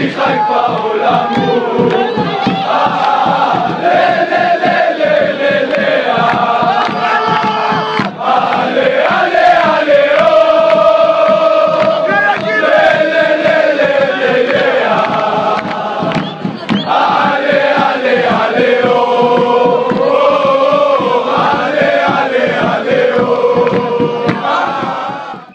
Peace, high.